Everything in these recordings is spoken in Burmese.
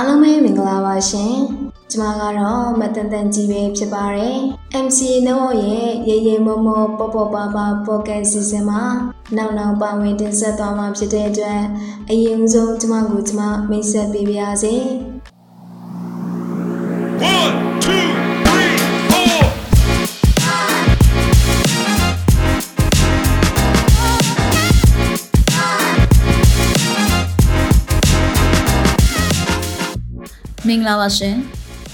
အားလုံးပဲမင်္ဂလာပါရှင်။ကျွန်မကတော့မတန်တန်ကြီးပဲဖြစ်ပါတယ်။ MCA နော်ရဲ့ရေရေမောမောပေါ်ပေါ်ပါပါပေါ်ကတ်စီစဉ်မှာနောက်နောက်ပါဝင်တင်ဆက်သွားမှာဖြစ်တဲ့အတွက်အရင်ဆုံးကျွန်မကိုကျွန်မမိတ်ဆက်ပေးပါရစေ။ မင်္ဂလာပါရှင်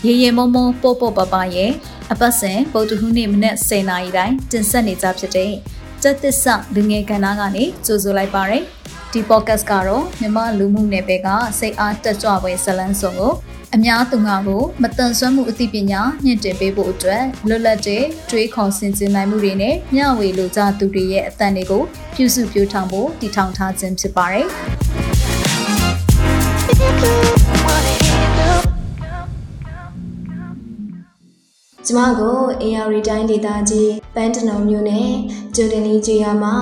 ရေရေမုံမုံပို့ပို့ပပရဲ့အပတ်စဉ်ပုတ်တခုနေ့မနေ့10နာရီတိုင်းတင်ဆက်နေကြဖြစ်တဲ့စက်သစ္စာလူငယ်ကဏ္ဍကနေကြိုဆိုလိုက်ပါရယ်ဒီ podcast ကတော့မြမလူမှုနယ်ပယ်ကစိတ်အားတက်ကြွပွဲဇလန်းစုံကိုအများသူငါကိုမတန်ဆွမ်းမှုအသိပညာညှင့်တင်ပေးဖို့အတွက်လွတ်လပ်တဲ့တွေးခေါ်ဆင်ခြင်နိုင်မှုတွေနဲ့မျှဝေလိုကြသူတွေရဲ့အသံတွေကိုပြုစုပြောင်းထောင်ဖို့တည်ထောင်ထားခြင်းဖြစ်ပါတယ်။ ကျမကို AR တိုင်းဒေသကြီးပန်းတနုံမြို့နယ်ကျိုတင်လီကျွော်မှာ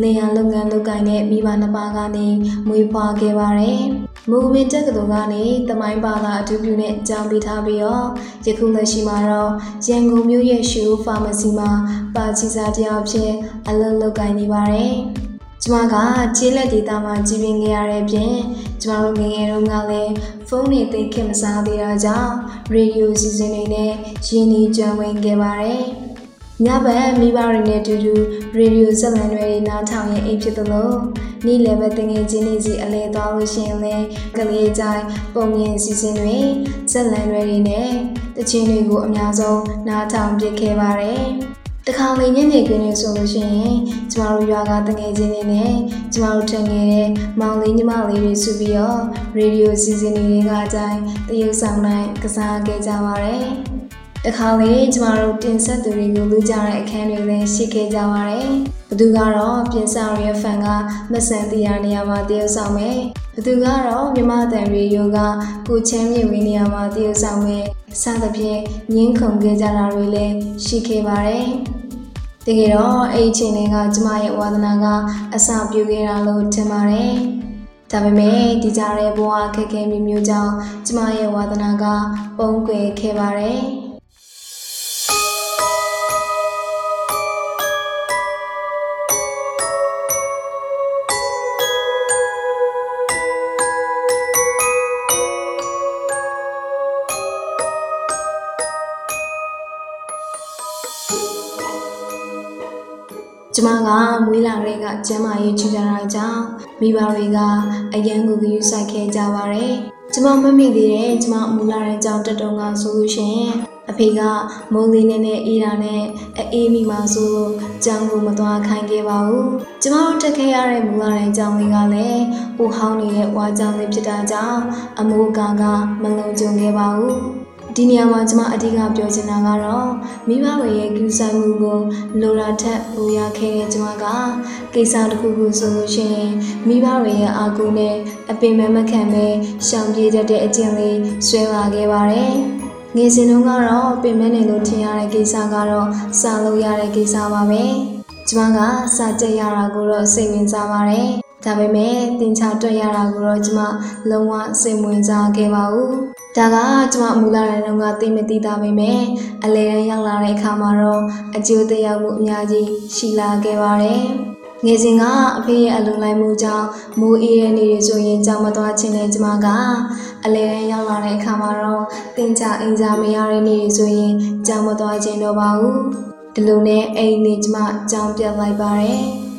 လင်ရလုပ်ငန်းလုပ်ကိုင်တဲ့မိဘနှစ်ပါးကနေမွေးဖွားခဲ့ပါတယ်။မူဝင်းတက္ကသိုလ်ကနေတမိုင်းပါလာအထူးပြုနဲ့ကျောင်းပေးထားပြီးတော့ယခုလက်ရှိမှာတော့ရန်ကုန်မြို့ရဲ့ရှူဖာမစီမှာပါချီစာတယောက်ဖြစ်အလုပ်လုပ်ကိုင်နေပါတယ်။ ကျမကခြေလက်ဒေတာမှာကြီးပင်ခဲ့ရတဲ့ပြင်ကျမတို့ငယ်ငယ်တုန်းကလည်းဖုန်းတွေသိခင်မစားသေးတာကြောင့်ရေဒီယိုစီစဉ်တွေနဲ့ရင်းနှီးကြံဝင်ခဲ့ပါတယ်။ညဘက်မိဘတွေနဲ့အတူတူရေဒီယိုဆက်လံတွေနားထောင်ရင်အိပ်ဖြစ်သလိုနေ့လည်ဘက်တင်ငယ်ချင်းတွေစီအလဲသွားလို့ရှိရင်လည်းကလေးကြိုင်ပုံမြင်စီစဉ်တွေဆက်လံတွေနဲ့တချင်းတွေကိုအများဆုံးနားထောင်ပြခဲ့ပါတယ်။ တခါလေညနေခင်းနေဆိုလို့ရှိရင်ကျမတို့ရွာကတငယ်ချင်းတွေနဲ့ကျမတို့ထင်ငယ်တဲ့မောင်လေးညီမလေးတွေစုပြီးတော့ရေဒီယိုစီစဉ်တွေကအတိုင်းတရုပ်ဆောင်နိုင်ကစားခဲ့ကြပါတယ်။တခါလေကျမတို့တင်ဆက်သူတွေကိုလူကြတဲ့အခန်းတွေလည်းရှိခဲ့ကြပါတယ်။ဘသူကတော့ပြင်ဆောင်ရဲ့ဖန်ကမဆန်တရားနေရာမှာတရုပ်ဆောင်မယ်။ဘသူကတော့မြမတန်ရေယိုကကိုချမ်းမြေဝင်းနေရာမှာတရုပ်ဆောင်မယ်။စသဖြင့်ငင်းခုန်ခဲ့ကြတာတွေလည်းရှိခဲ့ပါတယ်။ တကယ်တော့အဲ့ဒီချိန်တွေကကျမရဲ့ဝါသနာကအစပြုခဲ့တာလို့ထင်ပါတယ်။ဒါပေမဲ့ဒီကြတဲ့ဘဝခက်ခဲမျိုးမျိုးကြောင့်ကျမရဲ့ဝါသနာကပုံကွယ်ခဲ့ပါတယ်။ ကျမကမွေးလာတဲ့ကကျမ်းမာရေးချူကြတာကြောင့်မိဘတွေကအရန်ကိုဂရုစိုက်ခဲ့ကြပါတယ်။ကျမမမိသေးတဲ့ကျမမူလာတဲ့ကြောင့်တက်တုံကဆိုလို့ရှိရင်အဖေကမိုးလေးနဲ့နဲ့အေးတာနဲ့အေးမိမှဆိုလို့ကြောင်ကိုမသွားခိုင်းခဲ့ပါဘူး။ကျမတို့တက်ခဲ့ရတဲ့မူလာတဲ့ကြောင်လေးကလည်းဟိုဟောင်းနေတဲ့ဝါကြောင်လေးဖြစ်တာကြောင့်အမိုးကကမလုံခြုံခဲ့ပါဘူး။ ဒီနေရာမှာကျွန်မအဓိကပြောချင်တာကတော့မိဘတွေရဲ့ကူးဆိုင်မှုကိုလိုရာထက်ပိုရခဲ့တဲ့ကျွန်မကကိစ္စတစ်ခုခုဆိုလို့ရှိရင်မိဘတွေရဲ့အာကူနဲ့အပင်မမခံပဲရှောင်ပြေးတတ်တဲ့အကျင့်လေးဆွဲလာခဲ့ပါတယ်။ငယ်စဉ်တုန်းကတော့ပင်မနေလို့ထင်ရတဲ့ကိစ္စကတော့စာလို့ရတဲ့ကိစ္စပါပဲ။ကျွန်မကစာကြက်ရတာကိုတော့စိတ်ဝင်စားပါတယ်။ ဒါပေမဲ့တင်ချတွေ့ရတာကိုတော့ကျွန်မလုံးဝစိတ်ဝင်စားခဲ့ပါဘူး။ဒါကကျွန်မမူလာတဲ့နှုန်းကသိမသိတာပဲမဲ့အလဲတန်းရောက်လာတဲ့အခါမှာတော့အကျိုးသက်ရောက်မှုအများကြီးရှိလာခဲ့ပါတယ်။ငယ်စဉ်ကအဖေရဲ့အလုံလိုက်မှုကြောင့်မိုးအေးတဲ့နေ့တွေဆိုရင်ကြောင်မသွားခြင်းနဲ့ကျွန်မကအလဲတန်းရောက်လာတဲ့အခါမှာတော့တင်ချအင်စာမရတဲ့နေ့တွေဆိုရင်ကြောင်မသွားခြင်းတော့ပါဘူး။ဒီလိုနဲ့အိမ်နေကျွန်မကြောင်ပြတ်လိုက်ပါတယ်။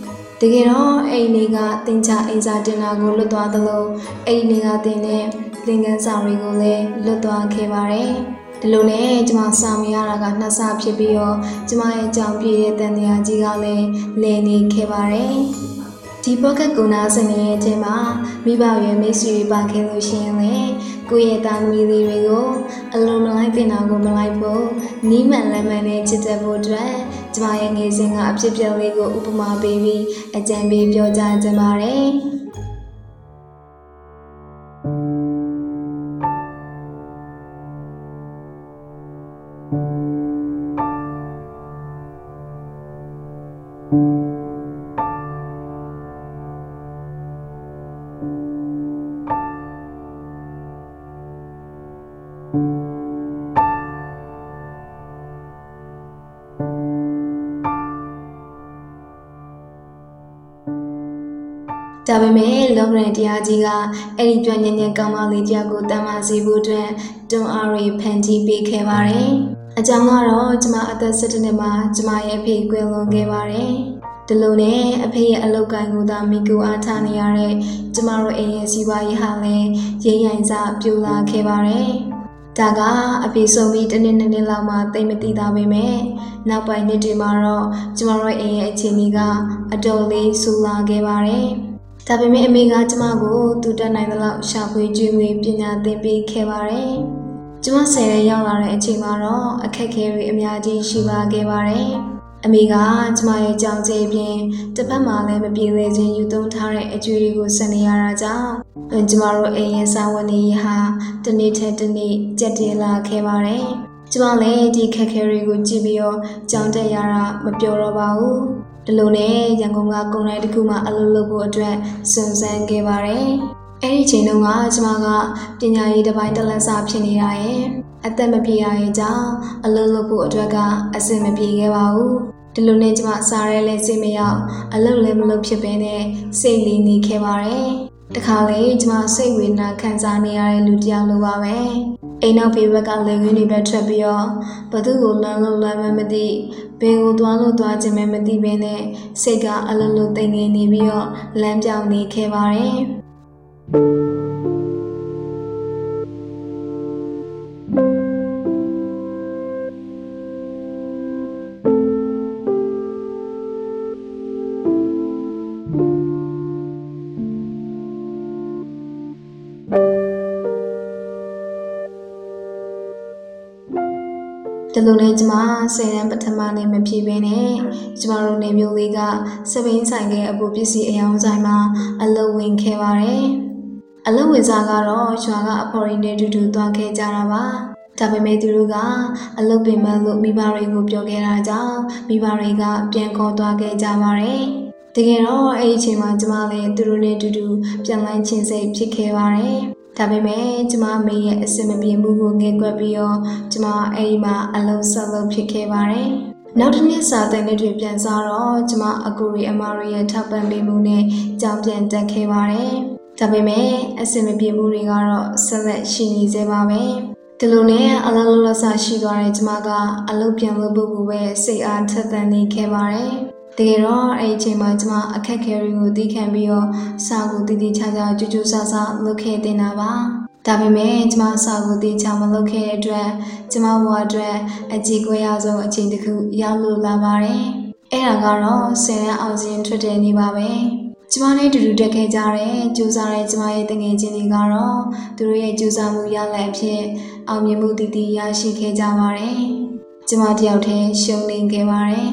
တကယ်တော့အိမ်နေကတင်ချအင်စာတင်တာကိုလွတ်သွားသလိုအိမ်နေကတင်တဲ့သင်ခန်းစာတွေကိုလည်းလွတ်သွားခဲ့ပါတယ်။ဒီလိုနဲ့ကျမစာမရတာကနှစ်ဆဖြစ်ပြီးတော့ကျမရဲ့ကြောင်ပြည့်တဲ့တန်တရားကြီးကလည်းလည်နေခဲ့ပါတယ်။ဒီ pocket ကုနာစနေရဲ့အချိန်မှာမိဘရဲ့မိတ်ဆွေပါခဲ့လို့ရှိရင်လေကိုယ့်ရဲ့သားသမီးလေးတွေကိုအလုံးမလိုက်တင်တာကိုမလိုက်ဖို့နီးမှန်လမ်းမှန်နဲ့ချစ်တတ်ဖို့အတွက် ကျမရဲ့ငယ်စဉ်ကအဖြစ်ပြက်လေးကိုဥပမာပေးပြီးအကြံပေးပြောကြားခြင်းပါတယ်။ ရန်တရားကြီးကအဲ့ဒီကြွညံ့ညံ့ကောင်းမလေးတရားကိုတမ်းမာစေဖို့အတွက်တွန်းအားတွေဖန်တီးပေးခဲ့ပါတယ်။အကြောင်းကတော့ကျမအသက်17နှစ်မှာကျမရဲ့အဖေကွယ်လွန်ခဲ့ပါတယ်။ဒီလိုနဲ့အဖေရဲ့အလုပ်ကိုင်ကိုသာမိကူအားထားနေရတဲ့ကျမတို့အိမ်ရဲ့စီးပွားရေးဟာလည်းရိမ့်ရိုင်စပြိုလာခဲ့ပါတယ်။ဒါကအဖေဆုံးပြီးတစ်နှစ်နှစ်နှစ်လောက်မှတိတ်မတိတာပဲမဲ့နောက်ပိုင်းနှစ်တွေမှာတော့ကျမတို့အိမ်ရဲ့အခြေအနေကအတော်လေးဆူလာခဲ့ပါတယ်။ ဒါပေမဲ့အမေကကျမကိုသူတက်နိုင်သလောက်ရှာဖွေကြွေးငွေပညာသင်ပေးခဲ့ပါတယ်။ကျမဆယ်ရဲရောက်လာတဲ့အချိန်မှာတော့အခက်အခဲတွေအများကြီးရှိပါခဲ့ပါတယ်။အမေကကျမရဲ့ကြောင်ကျေးပြင်တစ်ဖက်မှာလည်းမပြေလည်ခြင်းယူသုံးထားတဲ့အကျွေးတွေကိုဆက်နေရတာကြောင့်ကျမတို့အိမ်ရဲ့စာဝန်ကြီးဟာတနေ့ထက်တနေ့ကြက်တင်လာခဲ့ပါတယ်။ကျမလည်းဒီခက်ခဲတွေကိုကြည့်ပြီးတော့ကြောင်တက်ရတာမပြောတော့ပါဘူး။ ဒီလိုနဲ့ရန်ကုန်ကကုန်တိုင်းတစ်ခုမှအလုပ်လုပ်ဖို့အတွက်စုံစမ်းခဲ့ပါတယ်။အဲ့ဒီချိန်တုန်းကကျမကပညာရေးတစ်ပိုင်းတက်လက်စာဖြစ်နေတာရဲ့အသက်မပြေရရဲ့ကြောင့်အလုပ်လုပ်ဖို့အတွက်ကအဆင်မပြေခဲ့ပါဘူး။ဒီလိုနဲ့ကျမစားရဲလဲစိတ်မရောက်အလုပ်လည်းမလုပ်ဖြစ်ပဲနဲ့စိတ်လေးနေခဲ့ပါတယ်။တခါလေကျမစိတ်ဝေဒနာခံစားနေရတဲ့လူတစ်ယောက်လိုပါပဲ အိမ်နောက်ဖေးဘက်ကလေခွင်းတွေပဲထွက်ပြီးတော့ဘသူ့ကိုလမ်းလို့လမ်းမမသိဘယ်ကိုသွားလို့သွားခြင်းပဲမသိဘဲနဲ့စိတ်ကအလုံးလုံးတိမ်နေနေပြီးတော့လမ်းပြောင်းနေခဲ့ပါတယ် ဒီလိုနဲ့ကျမဆယ်တန်းပထမနေ့မဖြစ်ဘဲနဲ့ကျမတို့နေမျိုးလေးကစပိန်ဆိုင်ကအပူပစ္စည်းအယောင်ဆိုင်မှာအလုပ်ဝင်ခဲ့ပါတယ်။အလုပ်ဝင်စားကတော့ရွာကအဖော်ရင်းနဲ့တူတူသွားခဲ့ကြတာပါ။ဒါပေမဲ့သူတို့ကအလုပ်ပင်မလို့မိဘတွေကိုပြောခဲ့တာကြောင့်မိဘတွေကပြန်ခေါ်သွားခဲ့ကြပါတယ်။တကယ်တော့အဲ့ဒီအချိန်မှာကျမလည်းသူတို့နဲ့တူတူပြန်လန်းချင်းစိတ်ဖြစ်ခဲ့ပါတယ်။ ဒါပေမဲ့ကျမမေရဲ့အစင်မပြေမှုကိုငဲကွက်ပြီးတော့ကျမအဲ့ဒီမှာအလုံးဆက်လုံးဖြစ်ခဲ့ပါတယ်။နောက်တစ်နေ့စာသင်နှစ်တွေပြန်စားတော့ကျမအကူရီအမရီရဲ့ထောက်ပံ့ပေးမှုနဲ့ကြောင်းပြန်တက်ခဲ့ပါတယ်။ဒါပေမဲ့အစင်မပြေမှုတွေကတော့ဆက်လက်ရှိနေသေးပါပဲ။ဒီလိုနဲ့အလုံးလုံးလဆရှိသွားတဲ့ကျမကအလုပ်ပြန်လုပ်ဖို့ပဲစိတ်အားထက်သန်နေခဲ့ပါတယ်။ တကယ်တော့အဲ့ဒီအချိန်မှာကျမအခက်ခဲတွေကိုသိခံပြီးတော့စာကိုတည်တည်ချာချာကြိုးကြိုးဆဆလုပ်ခဲ့တင်တာပါဒါပေမဲ့ကျမစာကိုတည်ချာမလုပ်ခဲ့တဲ့အတွက်ကျမဘဝအတွက်အကြည့်ကွဲရဆုံးအချိန်တစ်ခုရောက်လို့လာပါတယ်အဲ့ဒါကတော့ဆယ်တန်းအောင်စဉ်ထွက်တဲ့နေ့ပါပဲကျမနဲ့တူတူတက်ခဲ့ကြတဲ့ကြိုးစားတဲ့ကျမရဲ့တငယ်ချင်းတွေကတော့သူတို့ရဲ့ကြိုးစားမှုရလဒ်အဖြစ်အောင်မြင်မှုတည်တည်ရရှိခဲ့ကြပါတယ်ကျမတယောက်တည်းရှုံးနေခဲ့ပါတယ်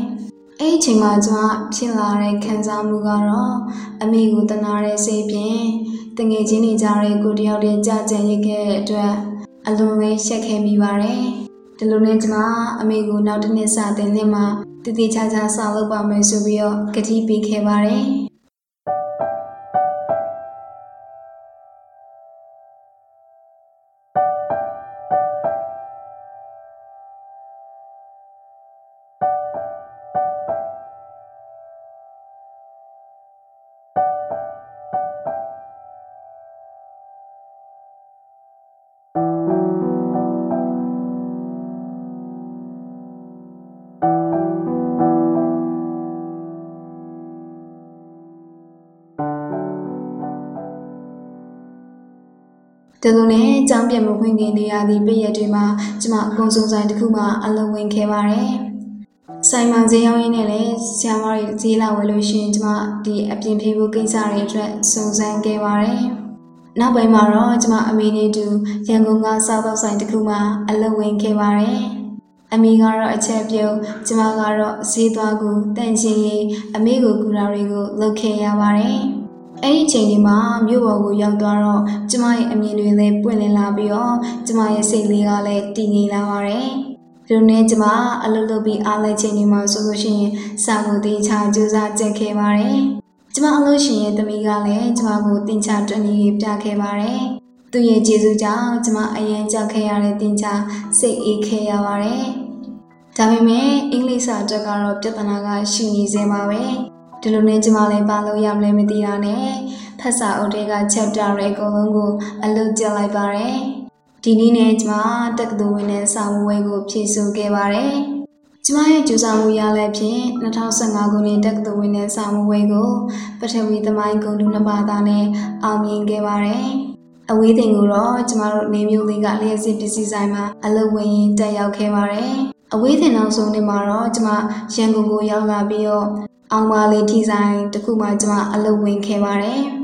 အဲ့ဒီချိန်မှာကျွန်မဖြစ်လာတဲ့ခံစားမှုကတော့အမိကိုတနာတဲ့စိတ်ဖြင့်တငယ်ချင်းတွေကြားတဲ့ကိုတယောက်တည်းကြာကြံရခဲ့တဲ့အတွက်အလွန်လေးရှက်ခဲ့မိပါတယ်။ဒီလိုနဲ့ကျွန်မအမေကိုနောက်တစ်နှစ်စာတင်နှစ်မှာတည်တည်ချာချာဆောက်လုပ်ပါမယ်ဆိုပြီးတော့ကတိပေးခဲ့ပါတယ်။ ဒီလိုနဲ့ចောင်းပြတ်မခွင့်ခင်နေရသည့်ပြည့်ရက်တွေမှာကျမအကုန်စုံဆိုင်တစ်ခုမှအလုံးဝင်ခဲ့ပါတယ်။ဆိုင်မှာဈေးရောက်ရင်းနဲ့လည်းဆရာမတွေဈေးလာဝယ်လို့ရှိရင်ကျမဒီအပြင်ပြေဖို့ကိစ္စတွေအတွက်စုံစမ်းခဲ့ပါတယ်။နောက်ပိုင်းမှာတော့ကျမအမေနဲ့တူရန်ကုန်ကစားသောက်ဆိုင်တစ်ခုမှအလုံးဝင်ခဲ့ပါတယ်။အမေကတော့အချက်ပြုံးကျမကတော့ဈေးသွားကူတန့်ချင်းရေးအမေကိုကူတာတွေကိုလုပ်ခဲ့ရပါတယ်။ အဲ့ဒီချိန်ဒီမှာမြို့ပေါ်ကိုရောက်သွားတော့ကျမရဲ့အမြင်တွေလည်းပွင့်လင်းလာပြီးတော့ကျမရဲ့စိတ်လေးကလည်းတည်ငြိမ်လာပါတယ်။ဒီလိုနဲ့ကျမအလုပ်လုပ်ပြီးအားလဲချိန်ဒီမှာဆိုလို့ရှိရင်စာကိုတင်ချကြိုးစားကြက်ခဲ့ပါတယ်။ကျမအလို့ရှင်ရဲ့သမီးကလည်းကျမကိုတင်ချတွန်းကြီးပြခဲ့ပါတယ်။သူ့ရဲ့ကျေးဇူးကြောင့်ကျမအရင်ကြောက်ခဲ့ရတဲ့တင်ချစိတ်အေးခဲ့ရပါတယ်။ဒါပေမဲ့အင်္ဂလိပ်စာအတွက်ကတော့ပြဿနာကရှိနေစေပါပဲ။ ဒီလိုနဲ့ကျမလည်းပါလို့ရမလဲမသိတာနဲ့ဖတ်စာအုပ်တွေက chapter တွေအကုန်လုံးကိုအလုပ်ကျလိုက်ပါတယ်။ဒီနေ့နဲ့ကျမတက္ကသိုလ်ဝင်တဲ့စာမွေးကိုဖြည့်ဆို့ခဲ့ပါတယ်။ကျမရဲ့ကြိုးစားမှုရလည်းဖြင့်2015ခုနှစ်တက္ကသိုလ်ဝင်တဲ့စာမွေးကိုပထဝီသမိုင်းဂုဏ်ထူးနှစ်ပါးသားနဲ့အောင်မြင်ခဲ့ပါတယ်။အဝေးတင်ကိုတော့ကျမတို့နေမျိုးလေးကလျှက်စစ်ပစ္စည်းဆိုင်မှာအလုပ်ဝင်ရင်တက်ရောက်ခဲ့ပါတယ်။ အဝေးတင်နောက်ဆုံးနေ့မှာတော့ကျမရန်ကုန်ကိုရောက်လာပြီးတော့အောင်ပါလေးထီဆိုင်တစ်ခုမှကျမအလုပ်ဝင်ခဲ့ပါတယ်။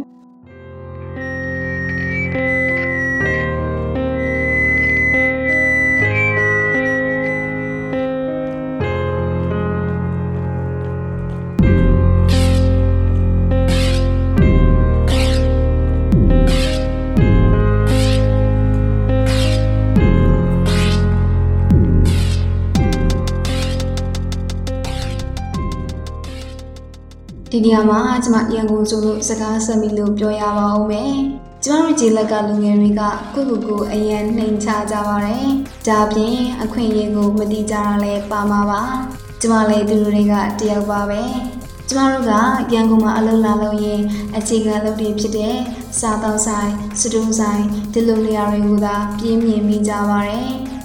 နေရာမှာကျမရန်ကုန်ဆိုလို့စကားဆက်မိလို့ပြောရပါအောင်မယ်။ကျမတို့ဂျေလက်ကလူငယ်တွေကကိုယ့်ကိုယ်ကိုအရန်နှိမ်ချကြပါတယ်။ဒါပြင်အခွင့်အရေးကိုမတိကြတာလည်းပါမှာပါ။ကျမလည်းသူတို့တွေကတယောက်ပါပဲ။ကျမတို့ကရန်ကုန်မှာအလုပ်လာလုပ်ရင်အခြေခံလုပ်တွေဖြစ်တဲ့စားတောက်ဆိုင်စတူးဆိုင်ဒီလိုနေရာတွေကိုသာပြင်းပြင်းမိကြပါတယ်။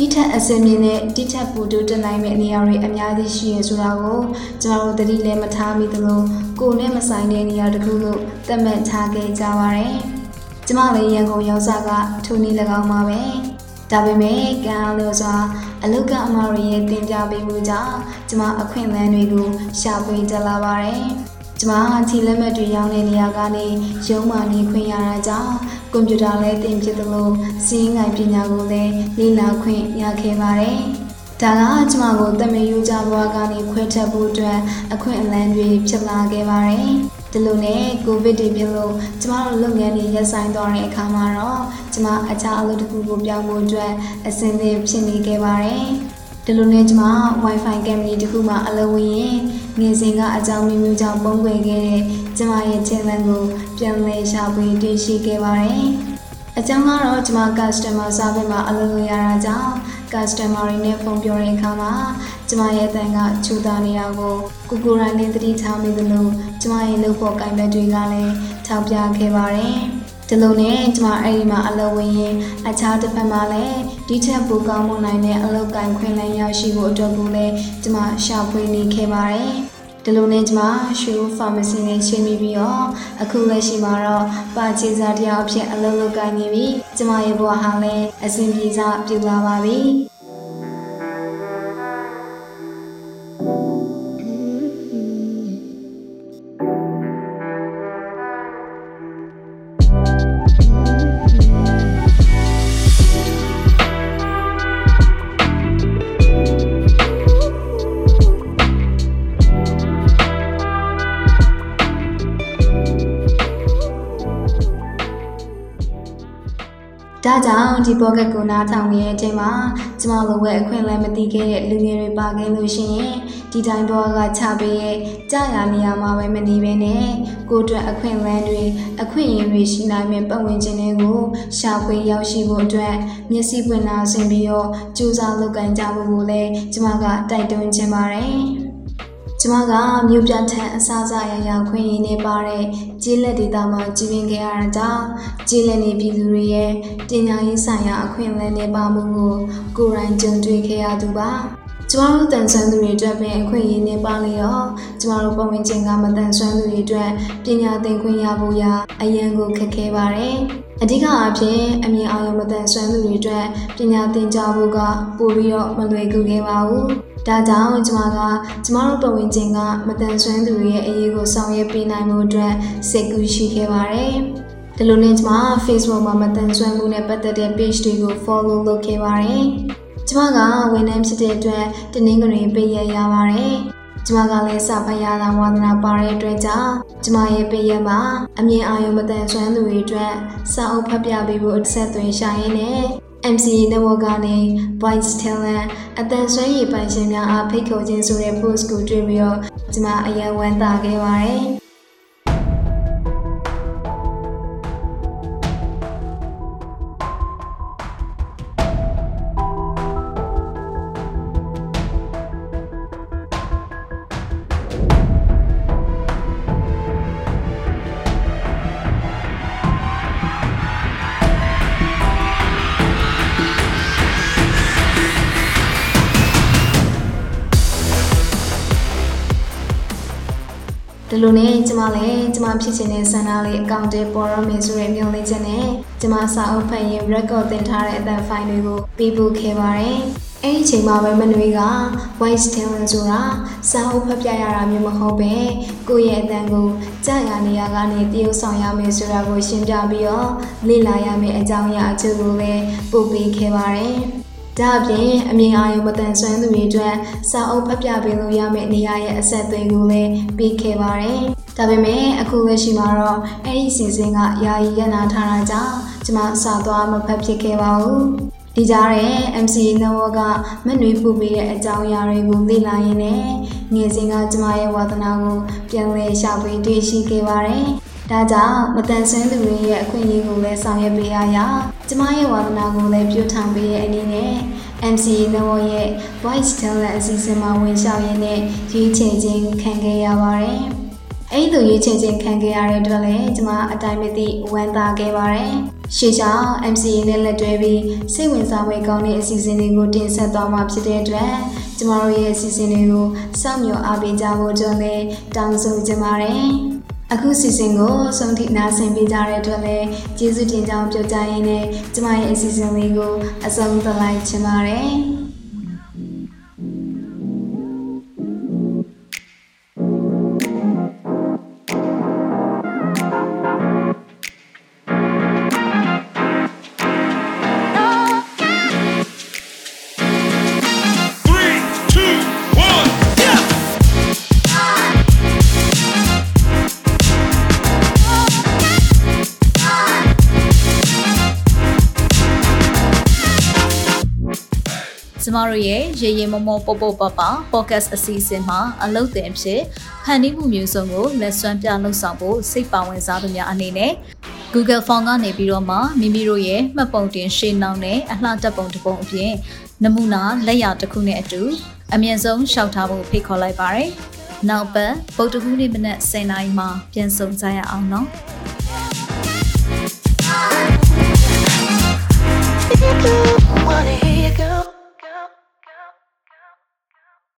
တိထက်အစင်းမြင့်နဲ့တိထက်ပူတူတက်နိုင်မယ့်နေရာတွေအများကြီးရှိရဆိုတာကိုကျွန်တော်တို့သတိလည်းမထားမိသလိုကိုယ်နဲ့မဆိုင်တဲ့နေရာတစ်ခုလို့သတ်မှတ်ထားခဲ့ကြပါရယ်။ကျမလည်းရန်ကုန်ရောက်စားကထိုနည်း၎င်းပါပဲ။ဒါပေမဲ့ကံအားလို့စွာအလုတ်ကအမရရဲ့တင်ပြပေးမှုကြောင့်ကျမအခွင့်အလမ်းတွေကိုရှာဖွေတက်လာပါရယ်။ ကျမချီလက်မှတ်တွေရောင်းတဲ့နေရာကနေရုံးမှနေခွင့်ရတာကြောင့်ကွန်ပျူတာလည်းသင်ဖြစ်သလိုစီးငိုင်ပညာကိုလည်းလေ့လာခွင့်ရခဲ့ပါတယ်။ဒါကကျမကိုတမန်ယူကြဘွားကနေခွဲထွက်ဖို့အတွက်အခွင့်အလမ်းတွေဖြစ်လာခဲ့ပါတယ်။ဒီလိုနဲ့ကိုဗစ်တွေဖြစ်လို့ကျမတို့လုပ်ငန်းတွေရပ်ဆိုင်းသွားတဲ့အခါမှာတော့ကျမအခြားအလုပ်တစ်ခုကိုပြောင်းဖို့အတွက်အဆင်သင့်ဖြစ်နေခဲ့ပါတယ်။ ဒီလိုနဲ့ကျမ Wi-Fi company တခုမှအလုပ်ဝင်ရင်ငယ်စဉ်ကအကြောင်းမျိုးမျိုးကြောင့်ပုံကွယ်ခဲ့တဲ့ကျမရဲ့ channel ကိုပြန်လည်ရှာဖွေတွေ့ရှိခဲ့ပါတယ်။အကြောင်းကတော့ကျမ customer service မှာအလုပ်လုပ်ရတာကြောင့် customer တွေနဲ့ဖုန်းပြောတဲ့အခါမှာကျမရဲ့အတန်ကချူတာနေတာကိုကိုကိုရိုင်းနဲ့တတိထားမိသလိုကျမရဲ့လုပ်ဖို့ကိုင်ဘက်တွေကလည်းထောက်ပြခဲ့ပါတယ်။ ဒီလိုနဲ့ကျမအဲ့ဒီမှာအလုပ်ဝင်ရင်အခြားတစ်ဖက်မှာလည်းဒီထက်ပိုကောင်းမွန်နိုင်တဲ့အလုပ်ကိုင်ခွင့်လန်းရရှိဖို့အတွက်ကိုလည်းကျမရှာဖွေနေခဲ့ပါတယ်ဒီလိုနဲ့ကျမရွှေဦး pharmacy နဲ့ချိန်ပြီးပြီးတော့အခုလက်ရှိမှာတော့ပါချေစာတရားအဖြစ်အလုပ်လုပ်ကိုင်နေပြီးကျမရဲ့ဘဝဟာလည်းအဆင်ပြေစွာပြည့်လာပါပြီ ဒါကြောင့်ဒီဘောကတ်ကိုနားထောင်နေတဲ့အချိန်မှာကျမလိုပဲအခွင့်အလမ်းမသိခဲ့တဲ့လူငယ်တွေပါခဲ့လို့ရှိရင်ဒီတိုင်းဘောကချပေးရဲ့ကြာရနေရမှာပဲမနေဘဲနဲ့ကိုအတွက်အခွင့်အလမ်းတွေအခွင့်အရေးတွေရှိနိုင်မယ့်ပတ်ဝန်းကျင်တွေကိုရှာဖွေရောက်ရှိဖို့အတွက်မျက်စိပွင့်လာဆင်ပြီးတော့ကြိုးစားလုပ်ကိုင်ကြဖို့ကိုလည်းကျမကတိုက်တွန်းချင်ပါတယ်။ ကျမကမြို့ပြထန်အစားအစာရရခွင့်ရင်းနေပါတဲ့ကျေးလက်ဒေသမှာကြီးပင်ခဲ့ရတာကြောင့်ကျေးလက်နေပြည်သူတွေရဲ့ပညာရေးဆိုင်ရာအခွင့်အလမ်းတွေပါမှုကိုကိုယ်တိုင်ကြုံတွေ့ခဲ့ရသူပါကျမတို့တန်ဆွမ်းသူတွေအတွက်ပင်အခွင့်အရေးနဲ့ပါလျော်ကျမတို့ပတ်ဝန်းကျင်ကမတန်ဆွမ်းသူတွေအတွက်ပညာသင်ခွင့်ရဖို့ရာအရန်ကိုခက်ခဲပါတယ်အဓိကအားဖြင့်အမြင်အာရုံမတန်ဆွမ်းသူတွေအတွက်ပညာသင်ကြားဖို့ကပိုပြီးတော့မလွယ်ကူခဲ့ပါဘူး ဒါကြောင့်ကျမကကျမတို့ပတ်ဝန်းကျင်ကမတန်ဆွမ်းသူတွေရဲ့အရေးကိုဆောင်ရွက်ပေးနိုင်မှုအတွက်စိတ်ကူးရှိခဲ့ပါတယ်။ဒီလိုနဲ့ကျမ Facebook မှာမတန်ဆွမ်းမှုနဲ့ပတ်သက်တဲ့ page တွေကို follow လုပ်ခဲ့ပါတယ်။ကျမကဝန်ထမ်းဖြစ်တဲ့အတွက်တနင်္ဂနွေပေးရရပါတယ်။ကျမကလည်းစာဖတ်ရတာဝါသနာပါတဲ့အတွက်ကြောင့်ကျမရဲ့ပေးရမှာအမြင်အာရုံမတန်ဆွမ်းသူတွေအတွက်စာအုပ်ဖတ်ပြပေးဖို့အဆက်သွင်းရှာရင်းနဲ့ MCA network ကနေ Voice Talent အတန်ဆွဲရည်ပိုင်ရှင်များအားဖိတ်ခေါ်ခြင်းဆိုတဲ့ post ကိုတွေ့ပြီးတော့ကျွန်မအယံဝမ်းသာခဲ့ပါတယ်။ ဒီလိုနဲ့ကျမလည်းကျမဖြစ်ချင်တဲ့ဆန္ဒလေးအကောင့်တွေပေါ်ရမယ်ဆိုတဲ့မျှော်လင့်ချက်နဲ့ကျမစာအုပ်ဖတ်ရင် record တင်ထားတဲ့အသံဖိုင်တွေကိုပေးပို့ခဲ့ပါတယ်။အဲ့ဒီအချိန်မှာပဲမနွေက voice talent ဆိုတာစာအုပ်ဖတ်ပြရတာမျိုးမဟုတ်ပဲကိုယ့်ရဲ့အသံကိုကြားရနေရကနေတရုပ်ဆောင်ရမယ်ဆိုတာကိုရှင်းပြပြီးတော့လေ့လာရမယ့်အကြောင်းအရာအချို့ကိုလည်းပို့ပေးခဲ့ပါတယ်။ ဒါအပြင်အမြင်အာရုံမတန်ဆွမ်းသူတွေအတွက်စာအုပ်ဖတ်ပြပေးလို့ရမယ့်နေရာရဲ့အဆက်အသွယ်ကိုလည်းပေးခဲ့ပါတယ်။ဒါပေမဲ့အခုလက်ရှိမှာတော့အဲ့ဒီစီစဉ်ကယာယီရနာထားတာကြောင့်ကျမစာသွားမဖတ်ဖြစ်ခဲ့ပါဘူး။ဒီကြားတဲ့ MCA Network ကမနှွေးပူပေးတဲ့အကြောင်းအရာတွေကိုလေ့လာရင်းနဲ့ငယ်စဉ်ကကျမရဲ့ဝါသနာကိုပြန်လည်ရှာဖွေတွေ့ရှိခဲ့ပါတယ်။ ဒါကြောင့်မတန်ဆွမ်းသူတွေရဲ့အခွင့်အရေးကိုလည်းဆောင်ရွက်ပေးရရကျမရဲ့ဝါသနာကိုလည်းပြုထောင်ပေးတဲ့အနေနဲ့ MCA Network ရဲ့ Voice Talent အစီအစဉ်မှာဝင်လျှောက်ရင်းနဲ့ရွေးချယ်ခြင်းခံခဲ့ရပါတယ်။အဲ့ဒီလိုရွေးချယ်ခြင်းခံခဲ့ရတဲ့အတွက်လည်းကျမအတိုင်းမသိဝမ်းသာခဲ့ပါတယ်။ရှေ့ချောင်း MCA နဲ့လက်တွဲပြီးစိတ်ဝင်စားဖွယ်ကောင်းတဲ့အစီအစဉ်တွေကိုတင်ဆက်သွားမှာဖြစ်တဲ့အတွက်ကျမတို့ရဲ့အစီအစဉ်တွေကိုစောင့်မျှော်အားပေးကြဖို့ကြုံလည်းတောင်းဆိုချင်ပါတယ်။ အခုစီစဉ်ကိုဆုံးထိနာဆင်ပေးကြတဲ့အတွက်လည်းကျေးဇူးတင်ကြောင်းပြောကြရင်းနဲ့ကျမရဲ့အစီအစဉ်လေးကိုအဆုံးသတ်လိုက်ချင်ပါတယ်။ ကျမတို့ရဲ့ရေရေမမောပေါပေါပပ podcast အစီအစဉ်မှာအလုပ်တင်ဖြစ်ဖန်တီးမှုမျိုးစုံကိုလက်စွမ်းပြလှုပ်ဆောင်ဖို့စိတ်ပါဝင်စားသူများအနေနဲ့ Google Form ကနေပြီးတော့မှမိမိတို့ရဲ့မှတ်ပုံတင်ရှင်းနှောင်းနဲ့အလှတက်ပုံတစ်ပုံအပြင်နမူနာလက်ရာတစ်ခုနဲ့အတူအမြင့်ဆုံးရှောက်ထားဖို့ဖိတ်ခေါ်လိုက်ပါရယ်။နောက်ပတ်ပုတ်တကူးနေ့မနက်10:00နာရီမှာပြန်ဆောင်ကြရအောင်နော်။ Wanna hear you go